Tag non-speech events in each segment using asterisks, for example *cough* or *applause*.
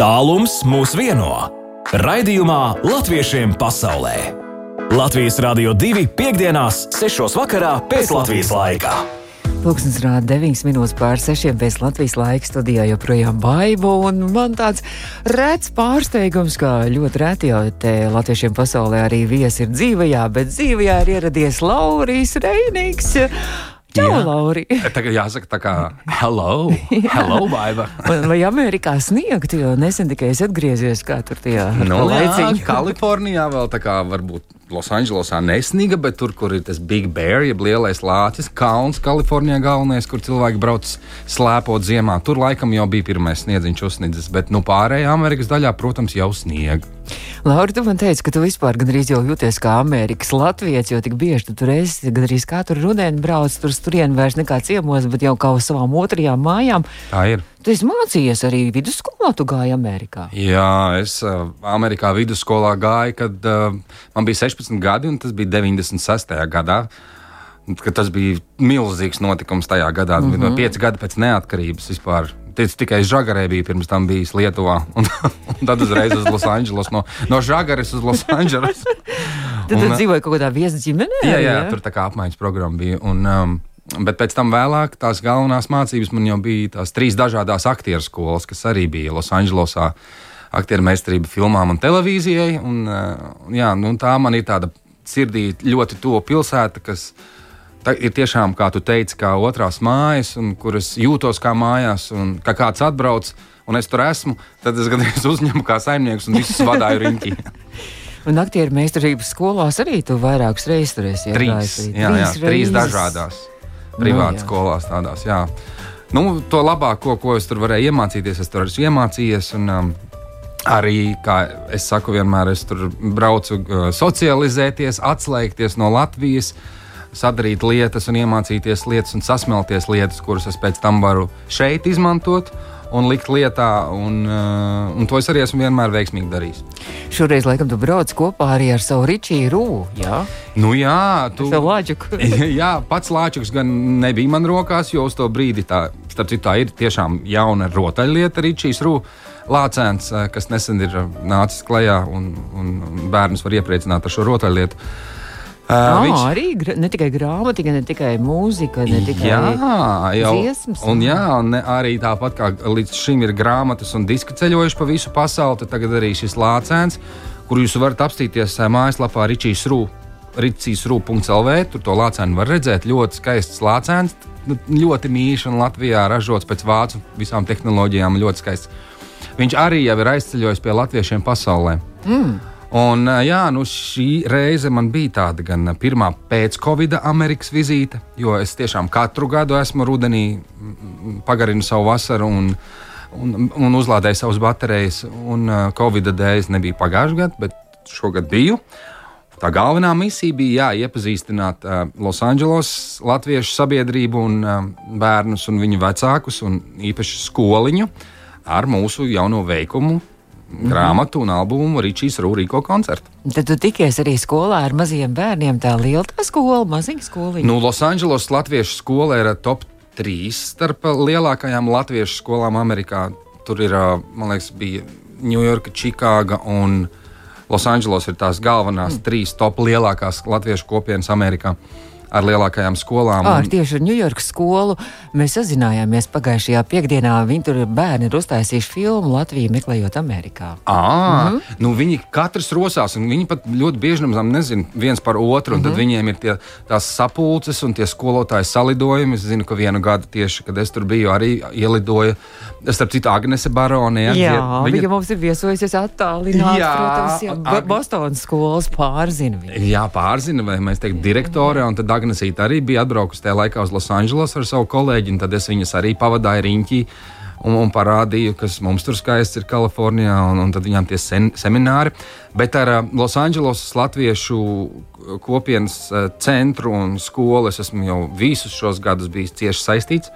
Tālums mūs vieno. Raidījumā Latviešiem pasaulē. Latvijas Rādio 2.5.6. vakarā pēc Latvijas laika. Pūkstens rāda 9 minūtes pār 6 pēc Latvijas laika studijā joprojām baiva, un man tāds rēts pārsteigums, ka ļoti reti jau te latviešiem pasaulē arī viesi ir dzīvajā, bet dzīvajā ir ieradies Laurijs Reinīgs. Čau, Jā. Lauri! *laughs* Tagad jāsaka, tā kā hello, hello, baiva. Vai Amerikā sniegt, jo nesen tikai es atgriezies kā tur tajā no, nu, jā, Kalifornijā vēl tā kā varbūt Losandželosā nesniga, bet tur, kur ir tas Big Bear, jeb lielais lācis, kalns Kalifornijā galvenais, kur cilvēki brauc slēpot ziemā. Tur laikam jau bija pirmais sniedziņš uzsnidzis, bet nu pārējā Amerikas daļā, protams, jau sniega. Laura, tu man teici, ka tu vispār gandrīz jau jūties kā Amerikas Latvijas, jo tik bieži tu tur esi, gandrīz katru rudeni brauc tur turien vairs nekā ciemos, bet jau kā uz savām otrajām mājām. Tā ir. Tu esi mācījies arī vidusskolā, tu gāji Amerikā. Jā, es uh, Amerikā vidusskolā gāju, kad uh, man bija 16 gadi, un tas bija 96. gadā. Tas bija milzīgs notikums tajā gadā. Mm -hmm. 5 gadi pēc neatkarības vispār. Tic, tikai Žagarē bija pirms tam bijis Lietuvā, *laughs* un, un tad uzreiz uz Losandželos, no, no Žagares uz Losandželos. *laughs* tad tu dzīvoji kaut kādā viesas ģimenē? Jā, jā, jā, tur tā kā apmaiņas programma bija. Un, um, Bet pēc tam vēlāk tās galvenās mācības man jau bija tās trīs dažādas aktieru skolas, kas arī bija Losandželosā. Aktieru meistarība filmām un televīzijai. Un, uh, jā, nu, tā man ir tāda sirdī ļoti tuva pilsēta, kas tā, ir tiešām, kā tu teici, kā otrās mājas, un kuras jūtos kā mājās. Un, kā kāds atbrauc, un es tur esmu, tad es gandrīz uzņemu kā saimnieks un visus vadāju riņķī. *laughs* Un aktieru meistarības skolās arī tu vairākas reizes tur esi. Trīs, jā, jā, trīs, trīs dažādās privāti nu, skolās tādās. Jā. Nu, to labāko, ko es tur varēju iemācīties, es tur esmu iemācījies. Un, um, Arī, kā es saku, vienmēr es tur braucu uh, socializēties, atslēgties no Latvijas, sadarīt lietas, un iemācīties lietas, un sasmelties lietas, kuras es pēc tam varu šeit izmantot. Un likt lietā. Un, uh, un to es arī esmu vienmēr veiksmīgi darījis. Šoreiz, laikam, tu brauc kopā arī ar savu Ričiju Rūvu. Jā, nu, jā tu lāčuku. *laughs* jā, pats lāčuks gan nebija man rokās, jo uz to brīdi tā, starp citu, tā ir tiešām jauna rotaļlieta Ričijas Rūva. Lācēns, uh, kas nesen ir nācis klajā, un, un bērns var iepriecināt ar šo rotaļlietu. Uh, Uh, viņš... Arī ne tikai grāmatika, ne tikai mūzika, ne tikai jā, jau, dziesmas. Un, jā, un arī tāpat kā līdz šim ir grāmatas un diski ceļojuši pa visu pasauli, tagad arī šis lācēns, kur jūs varat apstīties mājaslapā Ričijas Rūpā. Rīcīs.CLV. Tur to lācēnu var redzēt. Ļoti skaists lācēns, nu, ļoti mīļš un Latvijā ražots pēc vācu visām tehnoloģijām. Ļoti skaists. Viņš arī jau ir aizceļojis pie latviešiem pasaulē. Mm. Un, jā, nu šī reize man bija tāda gan pirmā pēc-Covid Amerikas vizīte, jo es tiešām katru gadu esmu rudenī pagarinu savu vasaru un, un, un uzlādēju savas baterijas. Un Covid dēļ es nebiju pagājušajā gadā, bet šogad biju. Tā galvenā misija bija jā, iepazīstināt uh, Losandželos latviešu sabiedrību un uh, bērnus un viņu vecākus, un īpaši skoliņu ar mūsu jauno veikumu -hmm. grāmatu un albumu Ričijas Rūrīko koncertu. Tad tu tikies arī skolā ar maziem bērniem. Tā liela tā skola, maziņa skola. Nu, Losandželos Latviešu skola ir top 3 starp lielākajām latviešu skolām Amerikā. Tur ir, man liekas, bija Ņujorka, Čikāga un Losandželos ir tās galvenās mm. trīs top lielākās latviešu kopienas Amerikā. Uh, ar lielākajām skolām. Un... Ar tieši ar Ņujorkas skolu mēs sazinājāmies pagājušajā piekdienā. Viņi tur bērni ir uztaisījuši filmu Latviju meklējot Amerikā. À, mm -hmm. nu viņi katrs rosās, un viņi pat ļoti bieži nemaz nezina viens par otru. Mm -hmm. Tad mhm. viņiem ir tie, tās sapulces un tie skolotāji salidojumi. Es zinu, ka vienu gadu tieši, kad es tur biju, arī ielidoja. Starp citu, Agnese Barone. Ja, jā, viņa... viņa mums ir viesojusies attālināti. Protams, jā. Ag... Bostonas skolas pārzina viņu. Jā, pārzina, vai mēs teiktu direktore, un tad Agnesīte arī bija atbraukusi tajā laikā uz Losandželos ar savu kolēģi, un tad es viņas arī pavadīju riņķī. Un, un parādīju, kas mums tur skaists ir Kalifornijā, un, un tad viņām tie sen, semināri. Bet ar Losandželos Latviešu kopienas centru un skolu es esmu jau visus šos gadus bijis cieši saistīts.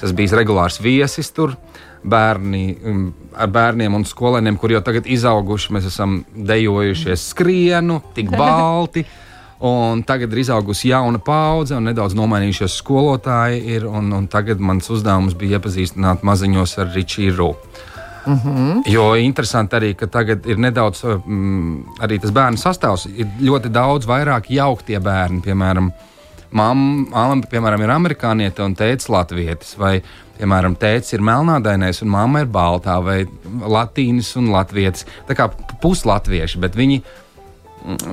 Es bijis regulārs viesis tur. Bērni, ar bērniem un skolēniem, kuriem jau tagad izauguši, mēs esam dejojušies skrienu, tik *laughs* balti. Un tagad ir izaugusi jauna paudze, un nedaudz nomainījušies skolotāji. Ir, un, un tagad mans uzdevums bija iepazīstināt maziņos ar Ričiju. Mm -hmm. Jo interesanti arī, ka tagad ir nedaudz mm, arī tas bērnu sastāvs. Ir ļoti daudz vairāk jauktie bērni, piemēram, mamma, piemēram, ir amerikāniete un tēvs latvietis. Vai, piemēram, tēvs ir melnādainais un mamma ir baltā, vai latīnis un latvietis. Tā kā puslatvieši, bet viņi Mm,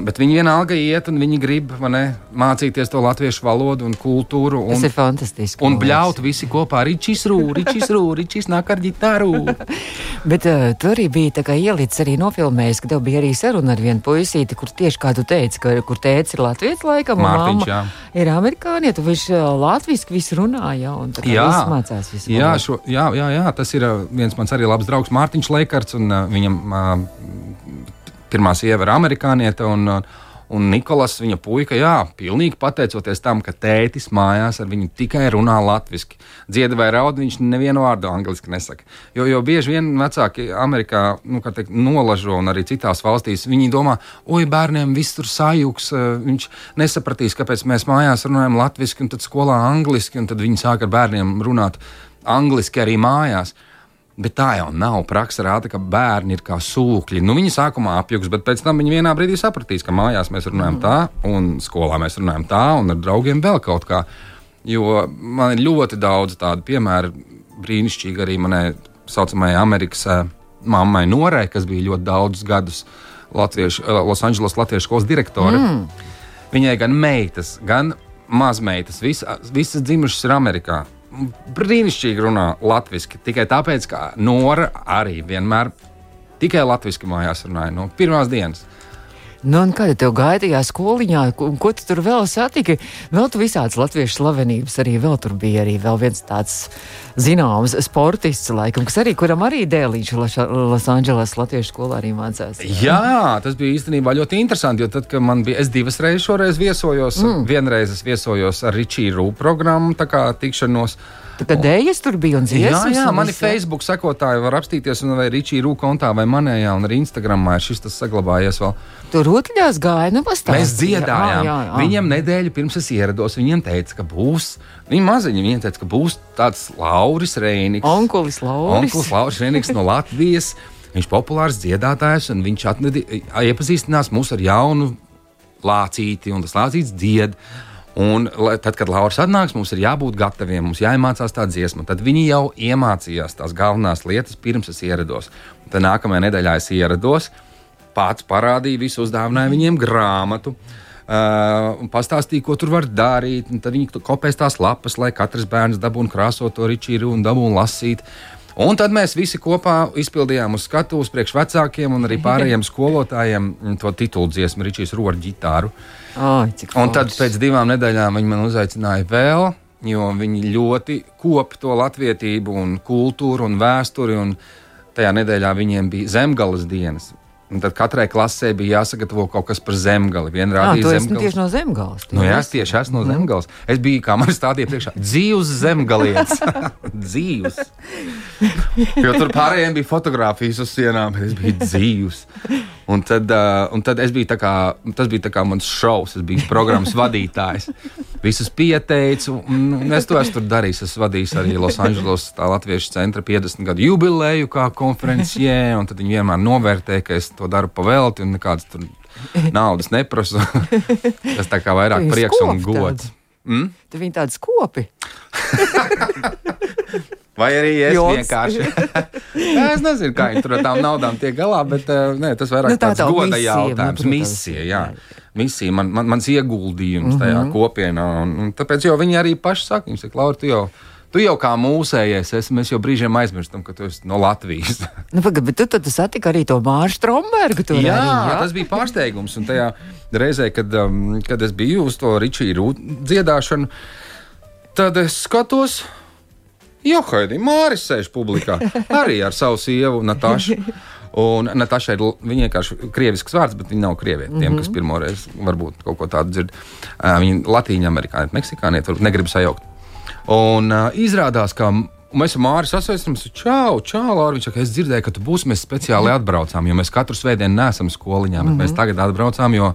bet viņi vienalga iet un viņi grib ne, mācīties to latviešu valodu un kultūru. Un, Tas ir fantastiski. Un bļaut visi kopā ar Ričis Rūru, Ričis nāk ar ģitāru. *laughs* Bet uh, tur arī bija ielicis arī nofilmējis, ka tev bija arī saruna ar vienu puisīti, kur tieši kā tu teici, ka, kur tēvs ir Latvijas laikam, Mārtiņš, jā. ir amerikānietis, viņš uh, latviski visu runāja un tā kā jā, viss mācās visu. Jā, šo, jā, jā, jā, tas ir uh, viens mans arī labs draugs Mārtiņš Leikarts un uh, viņam. Uh, pirmā sieva ir amerikāniete. Un, Un Nikolas, viņa puika, jā, pilnīgi pateicoties tam, ka tētis mājās ar viņu tikai runā latviešu. Dzieda vai raud, viņš nevienu vārdu angļuiski nesaka. Jo, jo bieži vien vecāki Amerikā, nu, teikt, nolažo un arī citās valstīs, viņi domā, oi, bērniem viss tur sajūgs, eh, viņš nesapratīs, kāpēc mēs mājās runājam latviešu, un tad skolā angliski, un tad viņi sāk ar bērniem runāt angliski arī mājās. Bet tā jau nav. Praksa rāda, ka bērni ir kā sūkļi. Nu, viņi sākumā apjuks, bet pēc tam viņi vienā brīdī sapratīs, ka mājās mēs runājam tā, un skolā mēs runājam tā, un ar draugiem vēl kaut kā. Jo man ir ļoti daudz tādu piemēru, brīnišķīgi arī manai saucamajai Amerikas uh, mammai Norai, kas bija ļoti daudzus gadus Latviešu, uh, Los Angeles Latviešu skolas direktore. Mm. Viņai gan meitas, gan mazmeitas, visa, visas dzimušas ir Amerikā brīnišķīgi runā latviešu. Tikai tāpēc, ka Nora arī vienmēr tikai latviešu mājās runāja no pirmās dienas. Nu, un kāda tev gāja tajā skoliņā, ko, ko tu tur vēl satiki? Vēl tu visādas latviešu slavenības arī vēl tur bija arī vēl viens tāds zināms sportists, laikam, kas arī, kuram arī dēlīši Losandželas latviešu skolā arī mācās. Jā. jā, tas bija īstenībā ļoti interesanti, jo tad, kad man bija, es divas reizes šoreiz viesojos, mm. vienreiz es viesojos ar Ričīru programmu, tā kā tikšanos. Tad dēļas tur bija un dziesmas. Jā, jā mani visu. Facebook sekotāji var apstīties, un vai Ričija Rūka kontā vai manējā, un arī Instagramā ir šis tas saglabājies vēl. Tur rotaļās gāja, nu pastāv. Mēs dziedājām. Jā, jā, jā. Viņam nedēļu pirms es ierados, viņiem teica, ka būs, viņi maziņi, viņiem teica, ka būs tāds Lauris Reiniks. Onkulis Lauris. Onkulis Lauris Reiniks no Latvijas. Viņš ir populārs dziedātājs, un viņš atnedi, iepazīstinās mūs ar jaunu lācīti, un tas lācīts dzied. Un tad, kad Lauris atnāks, mums ir jābūt gataviem, mums jāiemācās tā dziesma. Tad viņi jau iemācījās tās galvenās lietas, pirms es ierados. Tad nākamajā nedēļā es ierados, pats parādīju visu, uzdāvināju viņiem grāmatu. Uh, pastāstīja, ko tur var darīt. Tad viņi kopēs tās lapas, lai katrs bērns dabūtu krāsot to ričīru un dabūtu lasīt. Un tad mēs visi kopā izpildījām uz skatuves priekš vecākiem un arī *laughs* pārējiem skolotājiem to titulu dziesmu, Ričijas rožu ģitāru. Ai, un tad pēc divām nedēļām viņi man uzaicināja vēl, jo viņi ļoti kop to latvietību un kultūru un vēsturi. Un tajā nedēļā viņiem bija zemgales dienas. Un tad katrai klasē bija jāsagatavo kaut kas par zemgali. Viena rādīja zemgali. Tieši no zemgales. Nu, jā, es tieši esmu no mm. zemgales. Es biju kā man stādīja priekšā dzīves zemgalietis. *laughs* dzīves. Jo tur pārējiem bija fotografijas uz sienām, bet es biju dzīves. Un tad, uh, un tad biju kā, tas bija kā mans šovs, es biju programmas vadītājs. Visus pieteicu, un es to esmu darījis. Es vadīju arī Losandželos Latviešu centra 50 gadu jubileju kā konferenciē, un tad viņi vienmēr novērtē, ka es to daru pavelti un nekādas tur naudas neprasu. *laughs* tas tā kā vairāk prieks un gods. Mm? Tad viņi tādi skopi. *laughs* Vai arī es Joks. vienkārši. *laughs* es nezinu, kā viņi tur ar tām naudām tiek galā, bet uh, nē, tas vairāk nu, tā tāds goda misija, jautājums. Nu, misija, jā. Misija, man, man, mans ieguldījums mm -hmm. tajā kopienā. Un, un tāpēc jau viņi arī paši saka, viņi saka, Laura, tu jau. Tu jau kā mūsējies, es, mēs jau brīžiem aizmirstam, ka tu esi no Latvijas. *laughs* nu, pagad, bet tu tad satiki arī to Māršu Strombergu. Jā, arī, jā, tas bija pārsteigums. Un tajā reizē, kad, um, kad es biju uz to Ričīru dziedāšanu, tad es skatos, Jo, Haidī, Māris sēž publikā arī ar savu sievu Natāšu. Un Natāša ir vienkārši krievisks vārds, bet viņa nav krieviete. Tiem, mm -hmm. kas pirmoreiz varbūt kaut ko tādu dzird, uh, viņa latīņa amerikāniete, meksikāniete, varbūt negrib sajaukt. Un uh, izrādās, ka mēs ar Māri sasveicinamies, čau, čau, Lāra. Viņš saka, es dzirdēju, ka tu būsi, mēs speciāli atbraucām, jo mēs katru svētdienu nesam skoliņā, bet mm -hmm. mēs tagad atbraucām, jo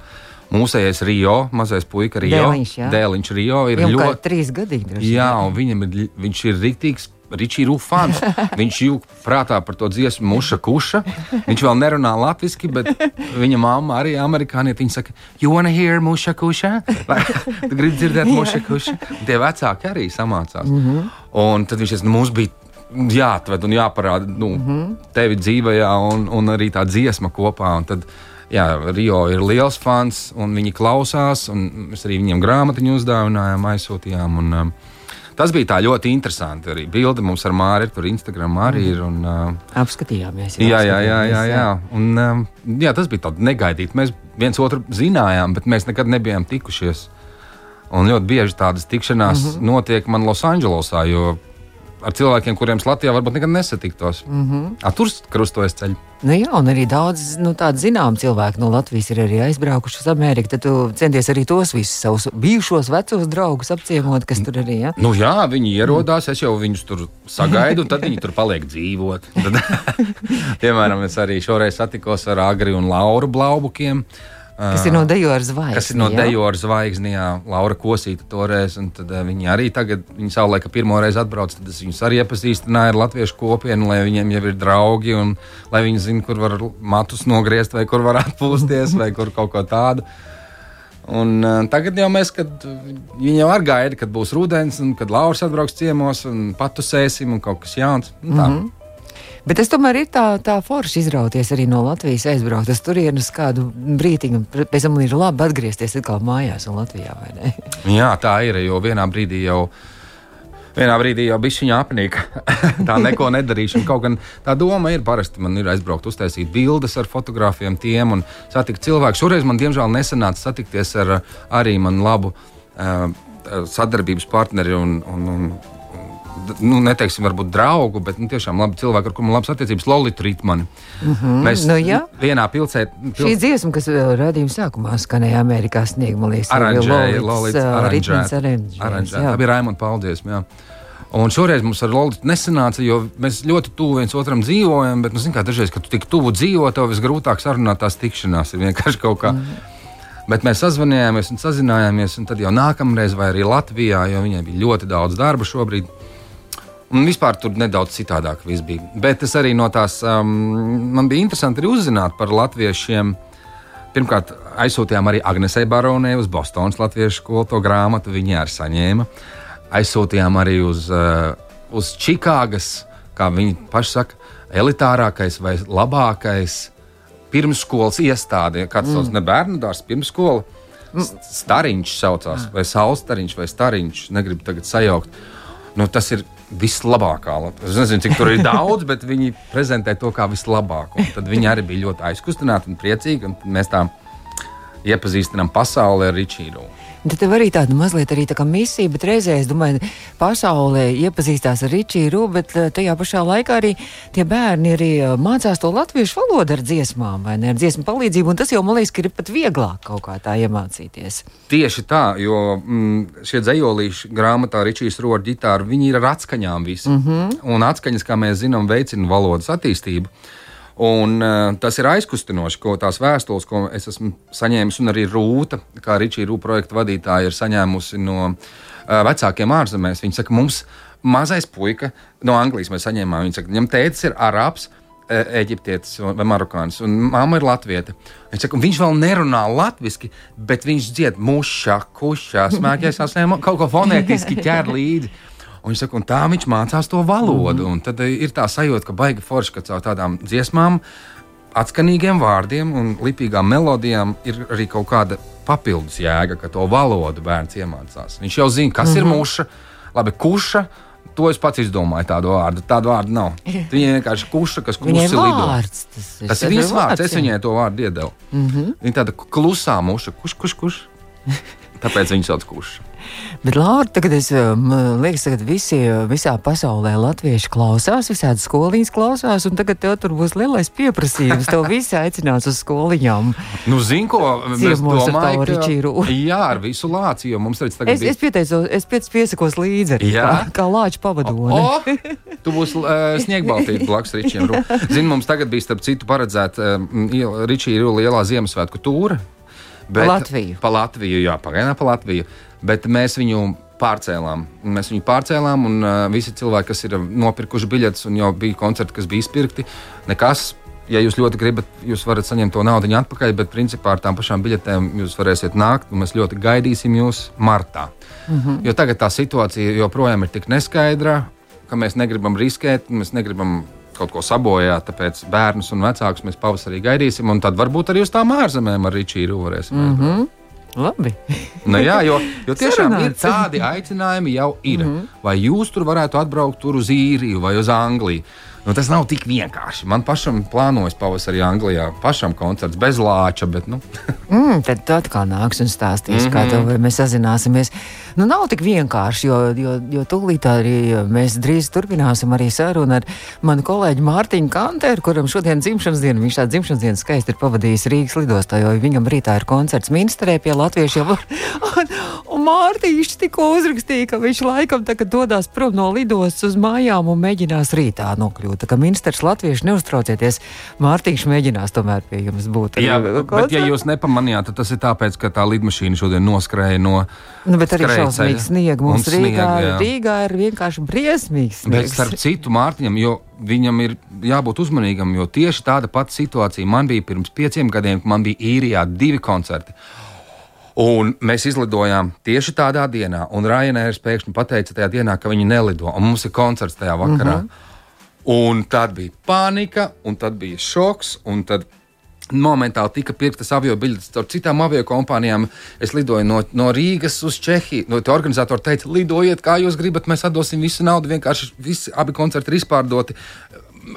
Mūsējais Rio, mazais puika Rio, Dēliņš, Dēliņš Rio ir Viņam ļoti trīs gadīgi. Jā, un viņam ir, viņš ir rīktīgs Ričija Rūfans. *laughs* Viņš jūg prātā par to dziesmu Muša Kuša. Viņš vēl nerunā latviešu, bet viņa mamma arī amerikānieti. Viņa saka, you wanna hear Muša Kuša? Vai *laughs* tu gribi dzirdēt Muša Kuša? Un tie vecāki arī samācās. Mm -hmm. Un tad viņš teica, nu, mums bija jāatved un jāparāda nu, mm -hmm. tevi dzīvajā un, un arī tā dziesma kopā. Un tad, jā, Rio ir liels fans, un viņi klausās. Mēs arī viņiem grāmatiņu uzdāvinājām, aizsūtījām. Un, um, Tas bija tā ļoti interesanti. Arī bilde mums ar Māri tur Instagram arī ir. Un, uh, apskatījāmies. Jā, jā, jā. jā, jā. Un, um, jā tas bija tāds negaidīts. Mēs viens otru zinājām, bet mēs nekad nebijām tikušies. Un ļoti bieži tādas tikšanās mm -hmm. notiek man Losandželosā, jo ar cilvēkiem, kuriem Latvijā varbūt nekad nesatiktos. Mm -hmm. A, tur krustojas ceļš. Nu jā, un arī daudz nu, tādu zināmu cilvēku no Latvijas ir arī aizbraukuši uz Ameriku. Tad tu centies arī tos visus savus bijušos vecos draugus apciemot, kas tur arī ir. Ja? Nu jā, viņi ierodās, es jau viņus tur sagaidu, un tad viņi tur paliek dzīvot. *laughs* Tad, *laughs* piemēram, es arī šoreiz satikos ar Agri un Lauru Blaubukiem. Kas ir no Dejoras zvaigznes? Kas ir no Dejoras zvaigznes, jā, Laura Kosīta toreiz. Tad uh, viņi arī tagad, viņi savulaik pirmo reizi atbrauc, tad es viņus arī iepazīstināju ar latviešu kopienu, lai viņiem jau ir draugi un lai viņi zinātu, kur var matus nogriezt vai kur var atpūsties vai kur kaut ko tādu. Un, uh, tagad jau mēs, kad viņi jau ar gaida, kad būs rudens, un kad Lauris atbrauks ciemos un patusēsim un kaut kas jauns. Mm -hmm. Bet es tomēr ir tā, tā forši izrauties arī no Latvijas, aizbraukt uz turieni uz kādu brīdiņu, pēc tam ir labi atgriezties atkal mājās un Latvijā. *laughs* Jā, tā ir, jo vienā brīdī jau. Vienā brīdī jau bija viņa apnika. *laughs* tā neko nedarīšana. Kaut gan tā doma ir parasti man ir aizbraukt, uztaisīt bildes ar fotografiem tiem un satikt cilvēku. Šoreiz man diemžēl nesanāca satikties ar arī manu labu uh, sadarbības partneri un, un, un nu, neteiksim, varbūt draugu, bet nu, tiešām labi cilvēki, ar kuriem ir labas attiecības, Lolita Rītmani. Mm -hmm. Mēs nu, jā. vienā pilsē. Pilsē... Šī dziesma, kas radījuma sākumā skanēja Amerikā, aranžēja, Lolita aranžēja. Tā bija Raimonda paldies. Jā. Un šoreiz mums ar Lolitu nesanāca, jo mēs ļoti tuvu viens otram dzīvojam. Bet, nu, zin, kā dažreiz, kad tu tik tuvu dzīvo, tev visgrūtāk sarunāt tās tikšanās. Ir vienkārši kaut kā. Mm. Bet mēs sazvanījāmies un sazinājāmies, un tad jau nākamreiz, vai arī Latvijā, jo viņai bija ļoti daudz darba šobrīd. Un vispār tur nedaudz citādāk viss bija. Bet es arī no tās, um, man bija interesanti arī uzzināt par latviešiem. Pirmkārt, aizsūtījām arī Agnesei Baronē uz Bostonas latviešu skolu to grāmatu. Viņa arī saņēma. Aizsūtījām arī uz, uh, uz Čikāgas, kā viņi paši saka, elitārākais vai labākais pirmsskolas iestāde. Kāds mm. sauc ne bērnu dārsts, pirmsskola. Stariņš saucās, vai Saulstariņš, vai Stariņš. Negribu tagad sajaukt. Nu, tas ir vislabākā. Es nezinu, cik tur ir daudz, bet viņi prezentē to kā vislabāko. Tad viņi arī bija ļoti aizkustināti un priecīgi. Un mēs tā iepazīstinām pasauli ar Ričīdu. Tad tev arī tāda mazliet arī tā kā misija, bet reizē es domāju, pasaulē iepazīstās ar Ričiju, bet eh, tajā pašā laikā arī tie bērni arī eh, mācās to latviešu valodu ar dziesmām vai ne, ar dziesmu palīdzību, un tas jau man liekas, ka ir pat vieglāk kaut kā tā iemācīties. Tieši tā, jo mm, šie dzējolīši grāmatā Ričijas roda ģitāra, viņi ir ar atskaņām visi. Mm -hmm. Un atskaņas, kā mēs zinām, veicina valodas attīstību. Un, uh, tas ir aizkustinoši, ko tās vēstules, ko es esmu saņēmis, un arī Rūta, kā Ričija Rūta projekta vadītāja, ir saņēmusi no uh, vecākiem ārzemēs. Viņa saka, mums mazais puika no Anglijas mēs saņēmām. Viņa saka, viņam tēcis ir arabs. E, eģiptietis vai marokānis, un māma ir latvieta. Viņš, saka, viņš vēl nerunā latviešu, bet viņš dzied mušā, kušā, smēķēs, kaut ko fonētiski ķer līdzi. Un saka, un tā viņš mācās to valodu. Mm -hmm. Tad ir tā sajūta, ka baigi forši, ka caur tādām dziesmām, atskanīgiem vārdiem un lipīgām melodijām ir arī kaut kāda papildus jēga, ka to valodu bērns iemācās. Viņš jau zina, kas mm -hmm. ir mhm. muša, labi, kuša. To es pats izdomāju, tādu vārdu. Tādu vārdu nav. Viņa vienkārši kuša, kas klusi lido. Vārds, tas ir, tas ir viņas vārds. Es viņai to vārdu iedevu. Mm -hmm. Viņa tāda klusā muša, kurš, kurš, kurš. *laughs* Tāpēc viņa sauc kuša. Bet, Laura, tagad es liekas, ka visi visā pasaulē latvieši klausās, visādi skoliņas klausās, un tagad tev tur būs lielais pieprasījums. Tev visi aicinās uz skoliņām. Nu, zini, ko mēs domājam? Ka, jā, ar visu lāci, jo mums redz tagad. Es, bija... es pieteicos, es piec piesakos līdzi, jā. kā, kā lāču pavadone. O, o, tu būsi uh, sniegbaltīt blakus Ričiem. Zini, mums tagad bija starp citu paredzēta uh, Ričija lielā Ziemassvētku tūra. Bet, pa Latviju. Pa Latviju, jā, pagaidām pa Latviju bet mēs viņu pārcēlām. Mēs viņu pārcēlām, un uh, visi cilvēki, kas ir nopirkuši biļetes, un jau bija koncerti, kas bija izpirkti, nekas. Ja jūs ļoti gribat, jūs varat saņemt to naudu atpakaļ, bet principā ar tām pašām biļetēm jūs varēsiet nākt, un mēs ļoti gaidīsim jūs martā. Mm -hmm. Jo tagad tā situācija joprojām ir tik neskaidra, ka mēs negribam riskēt, mēs negribam kaut ko sabojāt, tāpēc bērnus un vecākus mēs pavasarī gaidīsim, un tad varbūt arī uz tām ārzemēm ar Ričīru varēsim. Mm -hmm. Labi. nu, jā, jo, jo tiešām ir tādi aicinājumi jau ir. Mm -hmm. Vai jūs tur varētu atbraukt tur uz īriju vai uz Angliju? Nu, tas nav tik vienkārši. Man pašam plānojas pavasarī Anglijā, pašam koncerts bez lāča. Bet, nu. mm, tad tu atkal nāks un stāstīs, mm -hmm. kā tev mēs sazināsimies. Nu, nav tik vienkārši, jo, jo, jo tūlīt arī mēs drīz turpināsim arī sarunu ar manu kolēģi Mārtiņu Kanteru, kuram šodien dzimšanas diena. Viņš tā dzimšanas dienu skaisti ir pavadījis Rīgas lidostā, jo viņam rītā ir koncerts Minsterē pie latviešiem. *laughs* un, un Mārtiņš tikko uzrakstīja, ka viņš laikam tagad dodas prom no lidostas uz mājām un mēģinās rītā nokļūt sajūta, ka ministrs latvieši neuztraucieties. Mārtiņš mēģinās tomēr pie jums būt. Jā, bet ja jūs nepamanījāt, tad tas ir tāpēc, ka tā lidmašīna šodien noskrēja no. Nu, bet arī šausmīgs sniegs. Mums Rīgā, sniega, Rīgā ir vienkārši briesmīgs. Sniegs. Bet starp citu Mārtiņam, jo viņam ir jābūt uzmanīgam, jo tieši tāda pati situācija man bija pirms pieciem gadiem, kad man bija īrijā divi koncerti. Un mēs izlidojām tieši tādā dienā, un Ryanair pēkšņi pateica tajā dienā, ka viņi nelido, un mums ir koncerts tajā vakarā. Mm -hmm. Un tad bija panika, un tad bija šoks, un tad momentāli tika pirktas avio biļetes ar citām avio kompānijām. Es lidoju no, no Rīgas uz Čehiju. No, organizatori teica, lidojiet, kā jūs gribat, mēs atdosim visu naudu. Vienkārši visi abi koncerti ir izpārdoti.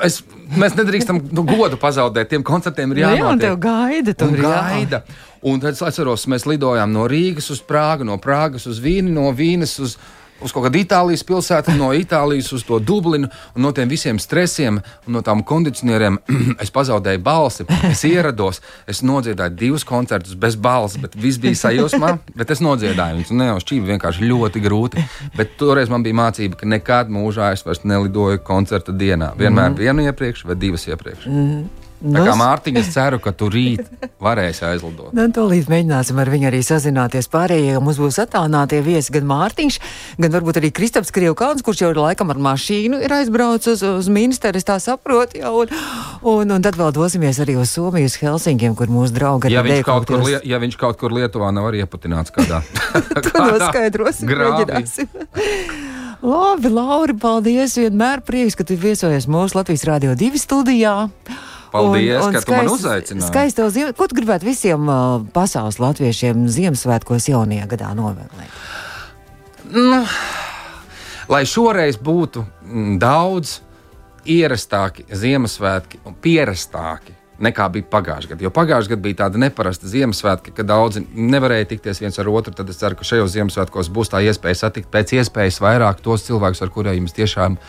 Es, mēs nedrīkstam nu, godu pazaudēt. Tiem koncertiem ir jānotiek. Nu jā, un tev gaida. Un gaida. Un tad es atceros, mēs lidojām no Rīgas uz Prāgu, no Prāgas uz Vīni, no Vīnes uz Vīnes uz kaut kādu Itālijas pilsētu, no Itālijas uz to Dublinu, un no tiem visiem stresiem un no tām kondicionieriem *clears throat* es pazaudēju balsi. Es ierados, es nodziedāju divus koncertus bez balss, bet viss bija sajūsmā, bet es nodziedāju viņus. Ne jau šķīvi, vienkārši ļoti grūti. Bet toreiz man bija mācība, ka nekad mūžā es vairs nelidoju koncerta dienā. Vienmēr mm vienu iepriekš vai divas iepriekš. Mm. Tā kā Mārtiņa, es ceru, ka tu rīt varēsi aizlidot. Nu, tūlīt mēģināsim ar viņu arī sazināties. Pārējie mums būs attālinātie viesi, gan Mārtiņš, gan varbūt arī Kristaps Krievkāns, kurš jau ir laikam ar mašīnu ir aizbraucis uz, uz ministru, es tā saprotu. Jā, un, un, un tad vēl dosimies arī uz Somiju, uz Helsinkiem, kur mūsu draugi ja kur, li, ja viņš kaut kur Lietuvā nav arī iepatināts kādā. *laughs* to noskaidrosim, mēģināsim. *laughs* Labi, Lauri, paldies! Vienmēr prieks, ka tu viesojies mūsu Latvijas Rādio 2 studijā. Paldies, un, un ka skaist, tu man uzaicināji. Skaisto ziem... Ko tu gribētu visiem uh, pasaules latviešiem Ziemassvētkos jaunajā gadā novēlēt? Nu, lai šoreiz būtu mm, daudz ierastāki Ziemassvētki un pierastāki nekā bija pagājušajā gadā. Jo pagājušajā gadā bija tāda neparasta Ziemassvētka, ka daudzi nevarēja tikties viens ar otru. Tad es ceru, ka šajos Ziemassvētkos būs tā iespēja satikt pēc iespējas vairāk tos cilvēkus, ar kuriem jums tiešām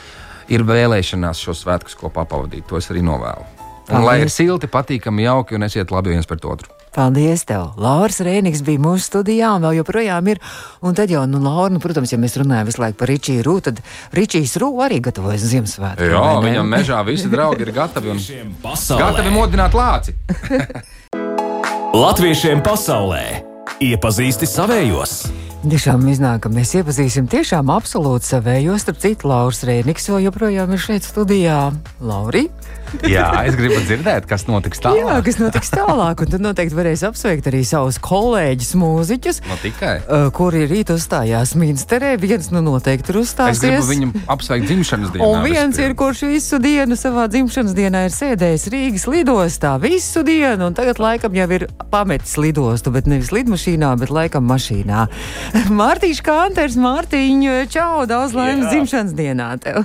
ir vēlēšanās šo svētkus kopā pavadīt. To es arī novēlu. Un lai ir silti, patīkami, jauki un esiet labi viens pret otru. Paldies tev! Lauris Rēniks bija mūsu studijā un vēl joprojām ir. Un tad jau, nu, Laura, nu, protams, ja mēs runājam visu laiku par Ričiju Rū, tad Ričijs Rū arī gatavojas Ziemassvētku. Jā, viņam mežā visi draugi ir gatavi un gatavi modināt lāci. *laughs* Latviešiem pasaulē iepazīsti savējos! Tiešām iznāk, ka mēs iepazīsim tiešām absolūti savējos. Starp citu, Lauris Rēniks vēl joprojām ir šeit studijā. Lauri! *laughs* Jā, es gribu dzirdēt, kas notiks tālāk. Jā, kas notiks tālāk. Un tad noteikti varēs apsveikt arī savus kolēģus, mūziķus, no tikai. uh, kuri rīt uzstājās Minsterē. Viens nu noteikti ir uzstājies. Es gribu viņam apsveikt dzimšanas dienu. Un viens ir, kurš visu dienu savā dzimšanas dienā ir sēdējis Rīgas lidostā visu dienu, un tagad laikam jau ir pametis lidostu, bet nevis lidmašīnā, bet laikam mašīnā. *laughs* Mārtiņš Kanters, Mārtiņš, čau, daudz laimes dzimšanas dienā tev!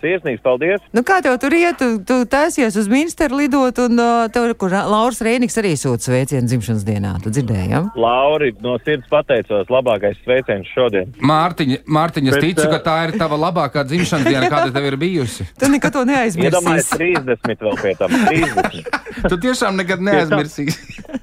Sirsnīgs paldies! Nu, kā tev tur iet? Tu, tu taisies uz ministru lidot, un uh, tev, kur Lauris Rēniks arī sūta sveicienu dzimšanas dienā. Tu dzirdēji, ja? Lauri, no sirds pateicos, labākais sveiciens šodien. Mārtiņa, Mārtiņa es ticu, ka tā ir tava labākā dzimšanas diena, kāda tev ir bijusi. tu nekad to neaizmirsīsi. Iedomājies 30 vēl pie tam. 30. *laughs* tu tiešām nekad neaizmirsīsi.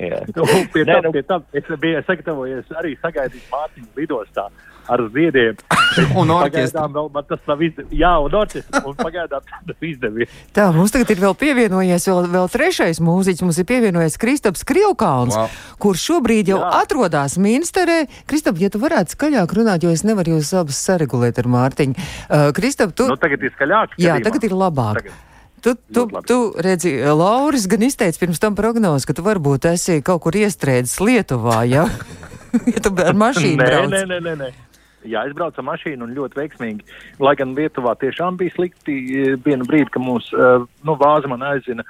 Jā. Nu, pie tam, nu. pie tam es biju sagatavojies arī sagaidīt Mārtiņu lidostā. Ar ziediem. *laughs* Un orķestri. Pagaidām vēl tas nav izdevies. Jā, un orķestri. Un pagaidām tas izdevies. *laughs* Tā, mums tagad ir vēl pievienojies vēl, vēl trešais mūziķis. Mums ir pievienojies Kristaps Krievkāns, Wow. kurš šobrīd jau Jā. atrodas Minsterē. Kristap, ja tu varētu skaļāk runāt, jo es nevaru jūs abus saregulēt ar Mārtiņu. Uh, Kristap, tu, Nu, tagad ir skaļāk. jā, skatījumā. tagad ir labāk. Tagad. Tu, tu, tu redzi, Lauris gan izteica pirms tam prognozi, ka tu varbūt esi kaut kur iestrēdzis Lietuvā, ja, *laughs* ja tu ar mašīnu Nē, brauc. nē, nē, nē, nē. Jā, es braucu ar mašīnu un ļoti veiksmīgi. Lai gan Lietuvā tiešām bija slikti, eh, vienu brīdi, ka mūs, eh, nu, vāza man aizina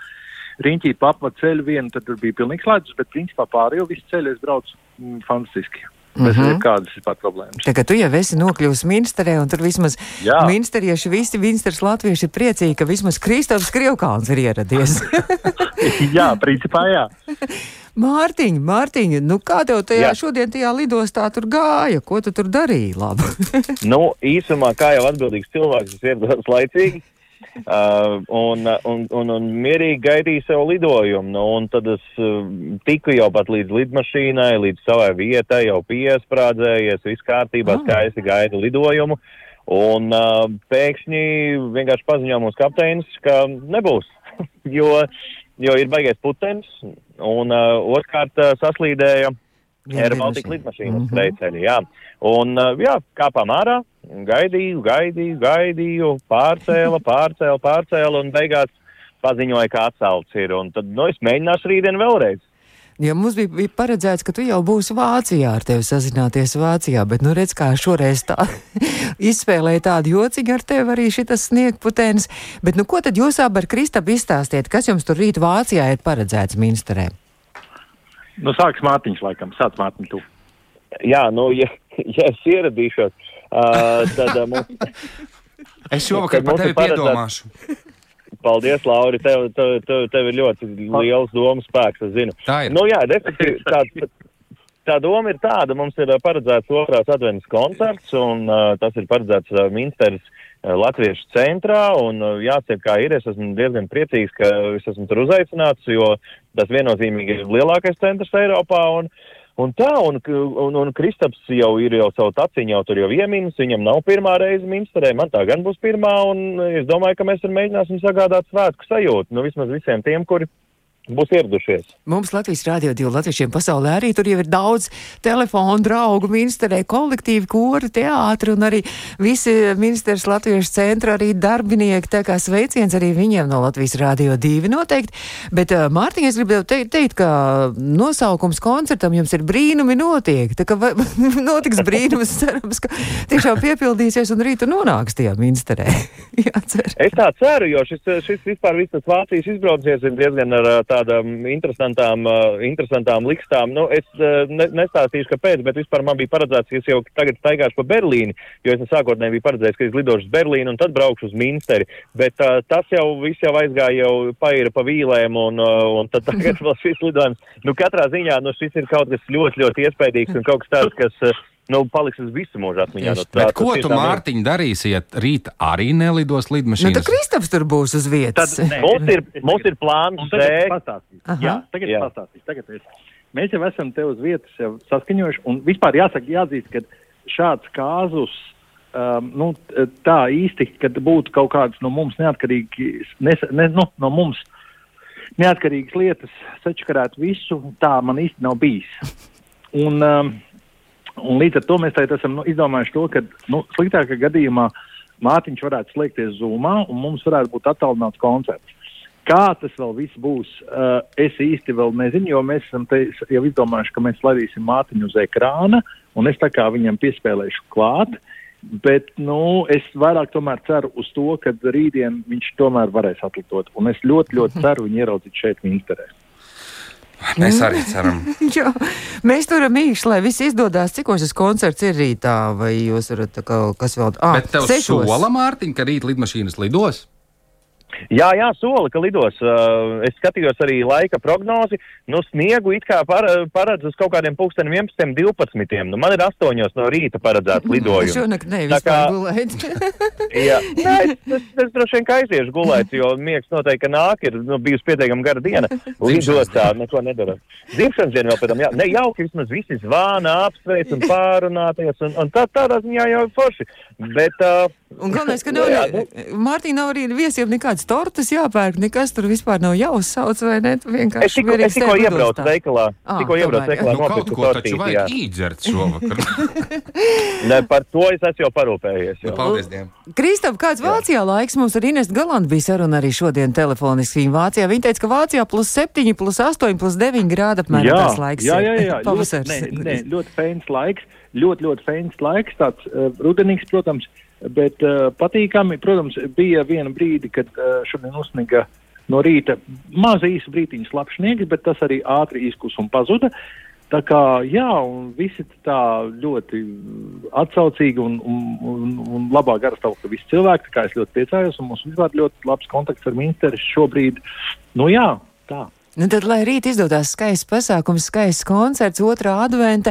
riņķī pa apva ceļu vienu, tad tur bija pilnīgs ledus, bet principā pārējo visu ceļu es braucu mm, fantastiski. Bez mm -hmm. kādas vispār problēmas. Tagad tu jau esi nokļuvis Minsterē, un tur vismaz Jā. minsterieši, visi minsters latvieši ir priecīgi, ka vismaz Kristaps Krievkāns ir ieradies. *laughs* jā, principā jā. *laughs* Mārtiņ, Mārtiņ, nu kā tev tajā Jā. šodien tajā lidostā tur gāja? Ko tu tur darīji? Labi. Nu, īsumā, kā jau atbildīgs cilvēks, es ierados laicīgi. Uh, un, un, un, un mierīgi gaidīju savu lidojumu. Nu, un tad es uh, tiku jau pat līdz lidmašīnai, līdz savai vietai, jau piesprādzējies, viss kārtībā, Ah. skaisti gaidu lidojumu. Un uh, pēkšņi vienkārši paziņoja mums kapteinis, ka nebūs, *laughs* jo, jo ir baigais putenis. Un uh, otrkārt uh, saslīdēja Air Baltica lidmašīnas Mhm. trejceļi, jā. Un, jā, kāpām ārā, gaidīju, gaidīju, gaidīju, pārcēla, pārcēla, pārcēla un beigās paziņoja, ka atcelts ir. Un tad, nu, es mēģināšu rītdien vēlreiz. Ja mums bija, bija paredzēts, ka tu jau būsi Vācijā ar tevi sazināties Vācijā, bet nu redz, kā šoreiz tā *laughs* izspēlēja tādu jociņu ar tevi arī šitas sniegputēns. Bet nu ko tad jūs abi ar Kristapu izstāstiet, kas jums tur rīt Vācijā ir paredzēts Minsterē? Nu, sāks Mārtiņš, laikam, sāc Mārtiņš tu. Jā, nu, ja, ja es ieradīšos, uh, tad uh, mums, Es šovakar par tevi piedomāšu. paldies, Lauri, tev, tev, tev, tev ir ļoti liels domas spēks, es zinu. Tā ir. Nu, jā, respektīvi, tā, tā doma ir tāda, mums ir paredzēts otrās adventas koncerts, un uh, tas ir paredzēts uh, Minsteras uh, Latviešu centrā, un uh, jāsaka, kā ir, es esmu diezgan priecīgs, ka es esmu tur uzaicināts, jo tas viennozīmīgi ir lielākais centrs Eiropā, un, un tā, un, un, un Kristaps jau ir jau savu taciņu, jau tur jau iemīnis, viņam nav pirmā reize Minsterē, man tā gan būs pirmā, un es domāju, ka mēs tur mēģināsim sagādāt svētku sajūtu, nu vismaz visiem tiem, kuri būs ieradušies. Mums Latvijas Rādio 2 latviešiem pasaulē arī tur jau ir daudz telefonu draugu, ministrē, kolektīvi, kori, teātri un arī visi ministrs Latviešu centra arī darbinieki. Tā kā sveiciens arī viņiem no Latvijas Rādio 2 noteikti. Bet, uh, Mārtiņ, es gribēju teikt, teikt, ka nosaukums koncertam jums ir brīnumi notiek. Tā kā *laughs* notiks brīnums, cerams, ka tiešām piepildīsies un rītu nonāks tajā ministrē. *laughs* Jācer. Es tā ceru, jo šis, šis vispār viss tas Vācijas izbraucies ir diezgan ar ā, tādām interesantām, interesantām likstām. Nu, es ne, nestāstīšu, kāpēc, bet vispār man bija paredzēts, ka es jau tagad staigāšu pa Berlīni, jo es sākotnēji biju paredzējis, ka es lidošu uz Berlīnu un tad braukšu uz Minsteri. Bet uh, tas jau viss jau aizgāja, jau paira pa vīlēm un, uh, un tad tagad *laughs* vēl šis lidojums. Nu, katrā ziņā nu, šis ir kaut kas ļoti, ļoti iespaidīgs un kaut kas tāds, kas. Uh, Nu, paliks uz visu mūžu atmiņā. Nu, tā- Bet ko tu, ir. Mārtiņ, darīsi, ja rīt arī nelidos Nu, lidmašīnas? tad Kristaps tur būs uz vietas. Tad, nē, Mums ir, mums ir plāns tagad. Jā, tagad Jā. es pastāstīšu. Tagad es. Mēs jau esam te uz vietas saskaņojuši, un vispār jāsaka, jāatzīst, ka šāds kāzus um, nu, tā īsti, kad būtu kaut kāds no mums neatkarīgs, nes, ne, nu, no mums neatkarīgas lietas sačakarēt visu, tā man īsti nav bijis. Un, um, un līdz ar to mēs esam nu, izdomājuši to, ka nu, sliktākā gadījumā Mārtiņš varētu slēgties zūmā, un mums varētu būt attālināts koncerts. Kā tas vēl viss būs, uh, es īsti vēl nezinu, jo mēs esam te jau izdomājuši, ka mēs laidīsim mātiņu uz ekrāna, un es tā kā viņam piespēlēšu klāt. Bet nu, es vairāk ceru uz to, ka rītdien viņš tomēr varēs atlikot. Un es ļoti, ļoti ceru viņu ieraudzīt šeit, Minsterē. Mēs arī ceram. *laughs* Jā, mēs turam īkšķi, lai viss izdodas. Cik šis koncerts ir rītā, vai jūs varat kā, kas vēl Bet tev sešos? sola, Mārtiņ, ka rīt lidmašīnas lidos? Jā, jā, sola, ka lidos. Uh, es skatījos arī laika prognozi. Nu, sniegu it kā par, paredz uz kaut kādiem pulkstenim 11, 12. Nu, man ir 8 no rīta paredzēts lidojums. Šonakt nevis kā... gulēt. *laughs* jā, nē, es, es, droši vien ka aiziešu gulēt, jo miegs noteikti nāk, ir nu, bijusi pietiekami gara diena. *laughs* Lidot tā, neko nedara. Dzimšanas diena vēl pēc tam, jā, ne jauki, vismaz visi zvana, apsveic un *laughs* pārunāties, un, un tā, tādā ziņā jau ir forši. Bet, uh, un galvenais, ka nav, jā, nu, Mārtiņ, nav arī viesiem nekāds tortas jāpērk, nekas tur vispār nav jāuzsauc, vai ne? Vienkārši es tikko, es tikko iebraucu veikalā. Ah, tikko iebraucu veikalā, nu, nopirku ko taču vajag īdzert šovakar. *laughs* ne, par to es esmu jau parūpējies. Nu, paldies Dievam. Kristap, kāds Jā. Vācijā laiks mums ar Inestu Galantu bija saruna arī šodien telefoniski viņa Vācijā. Viņa teica, ka Vācijā plus 7, plus 8, plus 9 grādi apmēram jā, tas laiks. Jā, jā, jā. *laughs* Pavasars. Ļoti, ne, ne, ļoti feins laiks, ļoti, ļoti feins laiks, tāds uh, rudenīgs, protams. Bet uh, patīkami, protams, bija viena brīdi, kad uh, šodien uzsniga no rīta maz īsi brītiņš slapjš sniegs, bet tas arī ātri izkus un pazuda. Tā kā jā, un visi tā ļoti atsaucīgi un, un, un, un labā gara stāvoklī visi cilvēki, tā kā es ļoti priecājos, un mums vispār ļoti labs kontakts ar ministru šobrīd. Nu jā, tā. Nu tad, lai rīt izdodas skaists pasākums, skaists koncerts, otrā advente,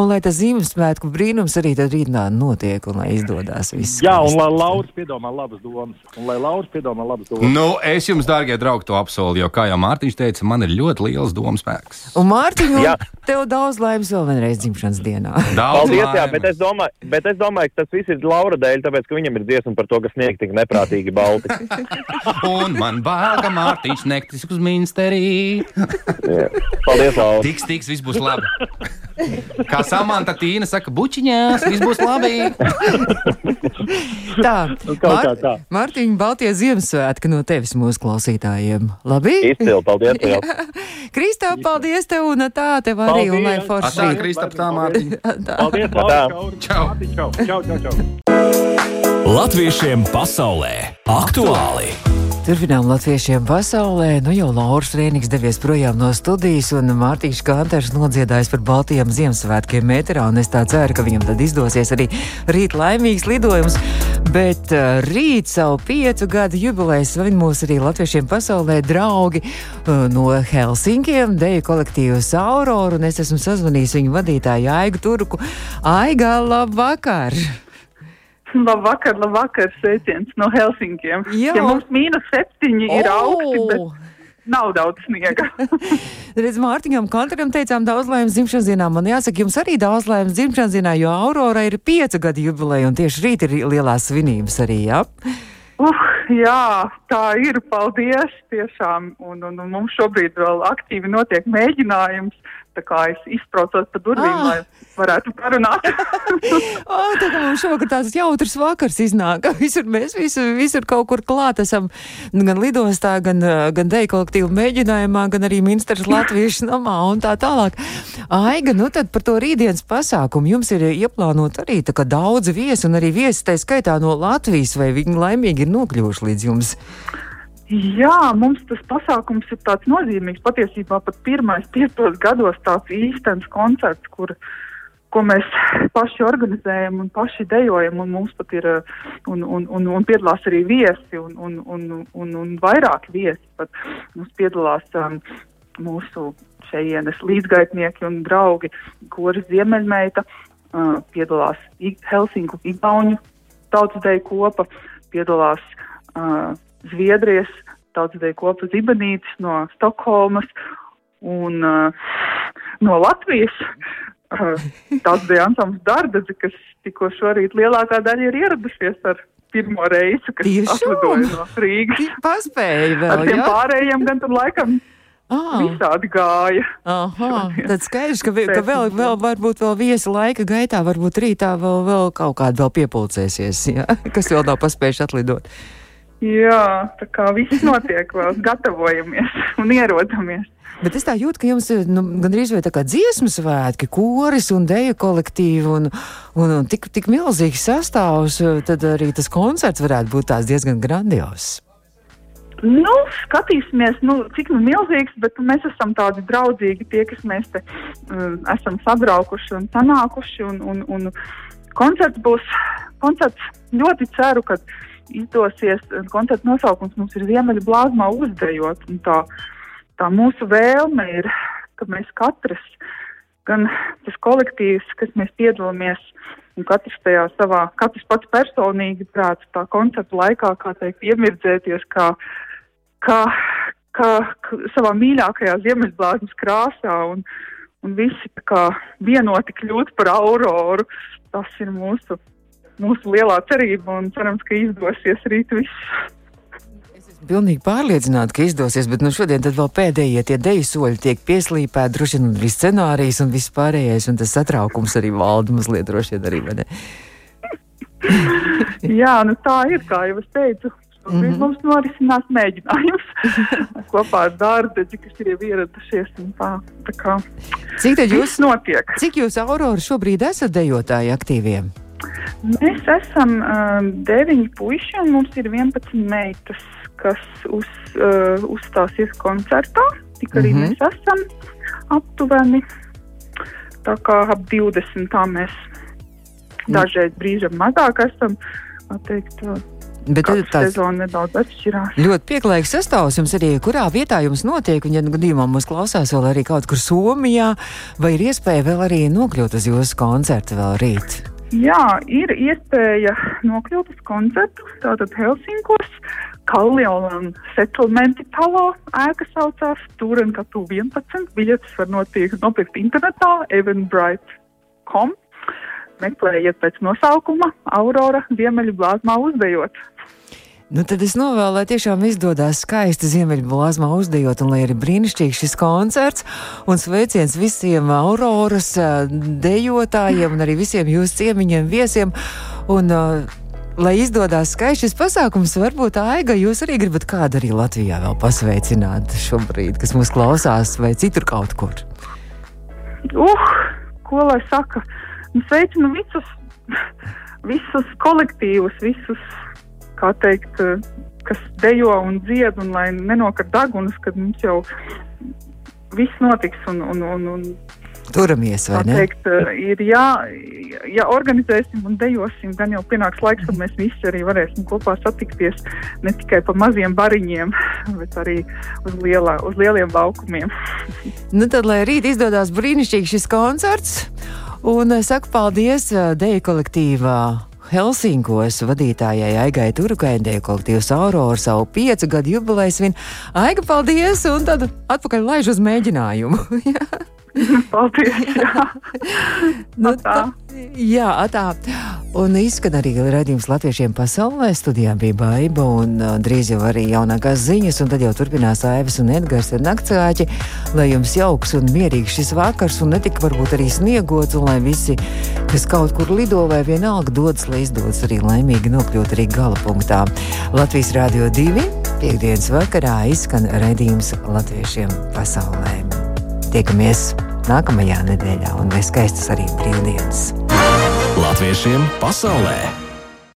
un lai tas Ziemassvētku brīnums arī tad rītnā notiek, un lai izdodas viss. Jā, un lai Lauris piedomā labas domas, un lai Lauris piedomā labas domas. Nu, es jums, dārgie draugi, to apsolu, jo, kā jau Mārtiņš teica, man ir ļoti liels domas spēks. Un Mārtiņ, un tev daudz laimes vēl vienreiz dzimšanas dienā. Daudz Paldies, laimes. jā, bet es, domāju, bet es domāju, ka tas viss ir Laura dēļ, tāpēc, ka viņam ir dziesma par to, ka sniegt tik neprātīgi balti. *laughs* un man bail, ka Mārtiņš nektis uz minsterī. Jā. Paldies, Laura. Tiks, tiks, viss būs labi. Kā Samanta Tīna saka, bučiņās, viss būs labi. *laughs* Tā, kā tā. Mārtiņa, Baltie Ziemassvētki no tevis mūsu klausītājiem. Labi? Izcili, paldies. Liels. *laughs* Kristā, paldies tev un tā tev arī, un lai Paldies. forši. Tā, Kristap, tā, Mārtiņ. *laughs* Paldies, Tā. Lauris. Čau. Čau, čau, čau. Latviešiem pasaulē aktuāli! Turpinām latviešiem pasaulē. Nu jau Lauris Rēniks devies projām no studijas, un Mārtiņš Kanters nodziedājis par Baltijiem Ziemassvētkiem metrā, un es tā ceru, ka viņam tad izdosies arī rīt laimīgs lidojums. Bet uh, rīt savu piecu gadu jubileju svin mūs arī latviešiem pasaulē draugi uh, no Helsinkiem, deju kolektīvas Aurora, un es esmu sazvanījis viņu vadītāju Aigu Turku. Aiga, labvakar! Labvakar, labvakar, sveiciens no Helsinkiem. Jā. Ja mums mīnus septiņi ir O! augsti, bet nav daudz sniega. *laughs* Redz, Mārtiņam Kantram teicām daudz laimes dzimšanas dienā. Man jāsaka, jums arī daudz laimes dzimšanas dienā, jo Aurora ir piecu gadu jubileja un tieši rīt ir lielās svinības arī, jā? uh, jā, tā ir, paldies tiešām. Un, un, un mums šobrīd vēl aktīvi notiek mēģinājums. Tā kā es izbraucos pa durvīm, Ah. lai varētu parunāt. *laughs* O, tā kā mums šovakar tāds jautrs vakars iznāk. Visur mēs visur, visur kaut kur klāt esam. Nu, Gan lidostā, gan, gan deju kolektīvu mēģinājumā, gan arī ministrs *laughs* Latviešu namā un tā tālāk. Aiga, nu tad par to rītdienas pasākumu jums ir ieplānot arī tā kā daudzi viesi un arī viesi tā skaitā no Latvijas, vai viņi laimīgi ir nokļuvuši līdz jums? Jā, mums tas pasākums ir tāds nozīmīgs. Patiesībā pat pirmais piecos gados tāds īstenis koncerts, kur, ko mēs paši organizējam un paši dejojam. Un mums pat ir, uh, un, un, un, un piedalās arī viesi un, un, un, un, un vairāk viesi. Pat mums piedalās um, mūsu šejienes līdzgaitnieki un draugi, kuras Ziemeļmeita, uh, piedalās Helsinku Igauņu tautsdeju kopa, piedalās uh, Zviedrijas tautsdeju kopa Zibenītis no Stokholmas un uh, no Latvijas. *laughs* Uh, tautsdeju ansambls Dardedzi, kas tikko šorīt lielākā daļa ir ieradušies ar pirmo reizi, kas Tiešām? atlidoja no Rīgas. Paspēja Ar vēl, tiem jā? pārējiem gan tur laikam Ah. visādi gāja. Aha, tad skaidrs, ka, vi- ka vēl, vēl varbūt vēl viesi laika gaitā, varbūt rītā vēl, vēl kaut kāda vēl piepulcēsies, ja? *laughs* kas vēl nav paspējuši atlidot. Jā, tā kā viss notiek, vēl *laughs* gatavojamies un ierodamies. Bet es tā jūtu, ka jums nu, gandrīz vai tā kā dziesmu svētki, koris un deju kolektīvi un, un, un tik, tik milzīgs sastāvs, tad arī tas koncerts varētu būt tās diezgan grandios. Nu, skatīsimies, nu, cik nu milzīgs, bet mēs esam tādi draudzīgi, tie, kas mēs te um, esam sabraukuši un sanākuši. Un, un, un koncerts būs, koncerts ļoti ceru, ka izdosies, koncerta nosaukums mums ir Ziemeļa blāzmā uzdejot. Tā, tā mūsu vēlme ir, ka mēs katrs, gan tas kolektīvs, kas mēs piedalāmies, un katrs tajā savā, katrs pats personīgi prāts tā koncerta laikā, kā teikt, iemirdzēties, kā, kā, kā, kā savā mīļākajā Ziemeļblāzmas krāsā un, un visi kā vienoti kļūt par auroru. Tas ir mūsu mūsu lielā cerība un cerams, ka izdosies rīt viss. Pilnīgi pārliecināti, ka izdosies, bet nu šodien vēl pēdējie tie deju soļi tiek pieslīpēti, droši vien arī scenārijs un viss pārējais, un tas satraukums arī valda mazliet droši vien arī, vai ne? *laughs* Jā, nu tā ir, kā jau es teicu. Mm -hmm. Mums norisinās mēģinājums *laughs* kopā ar dārzeģi, kas ir ieradušies. Tā, tā kā, cik tad jūs notiek? Cik jūs, Aurora, šobrīd esat dejotāji aktīviem? Mēs esam uh, deviņi puiši un mums ir 11 meitas, kas uz, uh, uzstāsies koncertā. Tik arī mm -hmm. mēs esam aptuveni. Tā kā ap 20 tā mēs dažreiz brīžam mazāk esam. Teikt, Bet tad tā sezona nedaudz atšķirās. Ļoti pieklājīgs sastāvs jums arī, kurā vietā jums notiek, un, ja gadījumā mums klausās vēl arī kaut kur Somijā, vai ir iespēja vēl arī nokļūt uz jūsu koncertu vēl rīt? Jā, ir iespēja nokļūt uz koncertu. Tātad Helsinkos, Kalniņa settlementi talā ēka saucās Turenkatu 11. Biļetes var notiek, nopirkt internetā eventbrite.com. Meklējiet pēc nosaukuma Aurora Ziemeļu blāzmā uzdejot. Nu, tad es novēlu, lai tiešām izdodas skaisti Ziemeļblāzmā uzdejot, un lai ir brīnišķīgs šis koncerts. Un sveiciens visiem Auroras dejotājiem un arī visiem jūsu ciemiņiem, viesiem. Un, uh, Lai izdodas skaists šis pasākums, varbūt Aiga, jūs arī gribat kādu arī Latvijā vēl pasveicināt šobrīd, kas mūs klausās, vai citur kaut kur? Uh, ko lai saka? Nu, sveicinu visus, visus kolektīvus, visus kā teikt, kas dejo un dzied, un lai nenokar degunas, kad mums jau viss notiks. Un, un, un, un, Turamies, vai ne? Teikt, eh, ir jā, ja organizēsim un dejosim, gan jau pienāks laiks, kad mēs visi arī varēsim kopā satikties ne tikai pa maziem bariņiem, *laughs* bet arī uz, lielā, uz lieliem laukumiem. *laughs* nu tad, lai rīt izdodas brīnišķīgi šis koncerts, un eh, saku paldies Deja kolektīvā Helsinkos vadītājai Aigai Turkaindē kolektīvs Aurora savu piecu gadu jubilejas svin. Aiga, paldies! Un tad atpakaļ laiž uz mēģinājumu. *laughs* *laughs* Paldies! Jā, *laughs* nu, tā. Jā, tā. Un izskan arī redzējums latviešiem pasaulē. Studijā bija baiva un drīz jau arī jaunākās ziņas, un tad jau turpinās Aivas un Edgars ar naktsāķi. Lai jums jauks un mierīgs šis vakars, un ne tik varbūt arī sniegots, un lai visi, kas kaut kur lido vai vienalga dodas, lai izdodas arī laimīgi nokļūt arī gala punktā. Latvijas Rādio 2. Piektdienas vakarā izskan redzējums latviešiem pasaulē. Tiekamies nākamajā nedēļā un lai skaistas arī brīvdienas! Latviešiem pasaulē!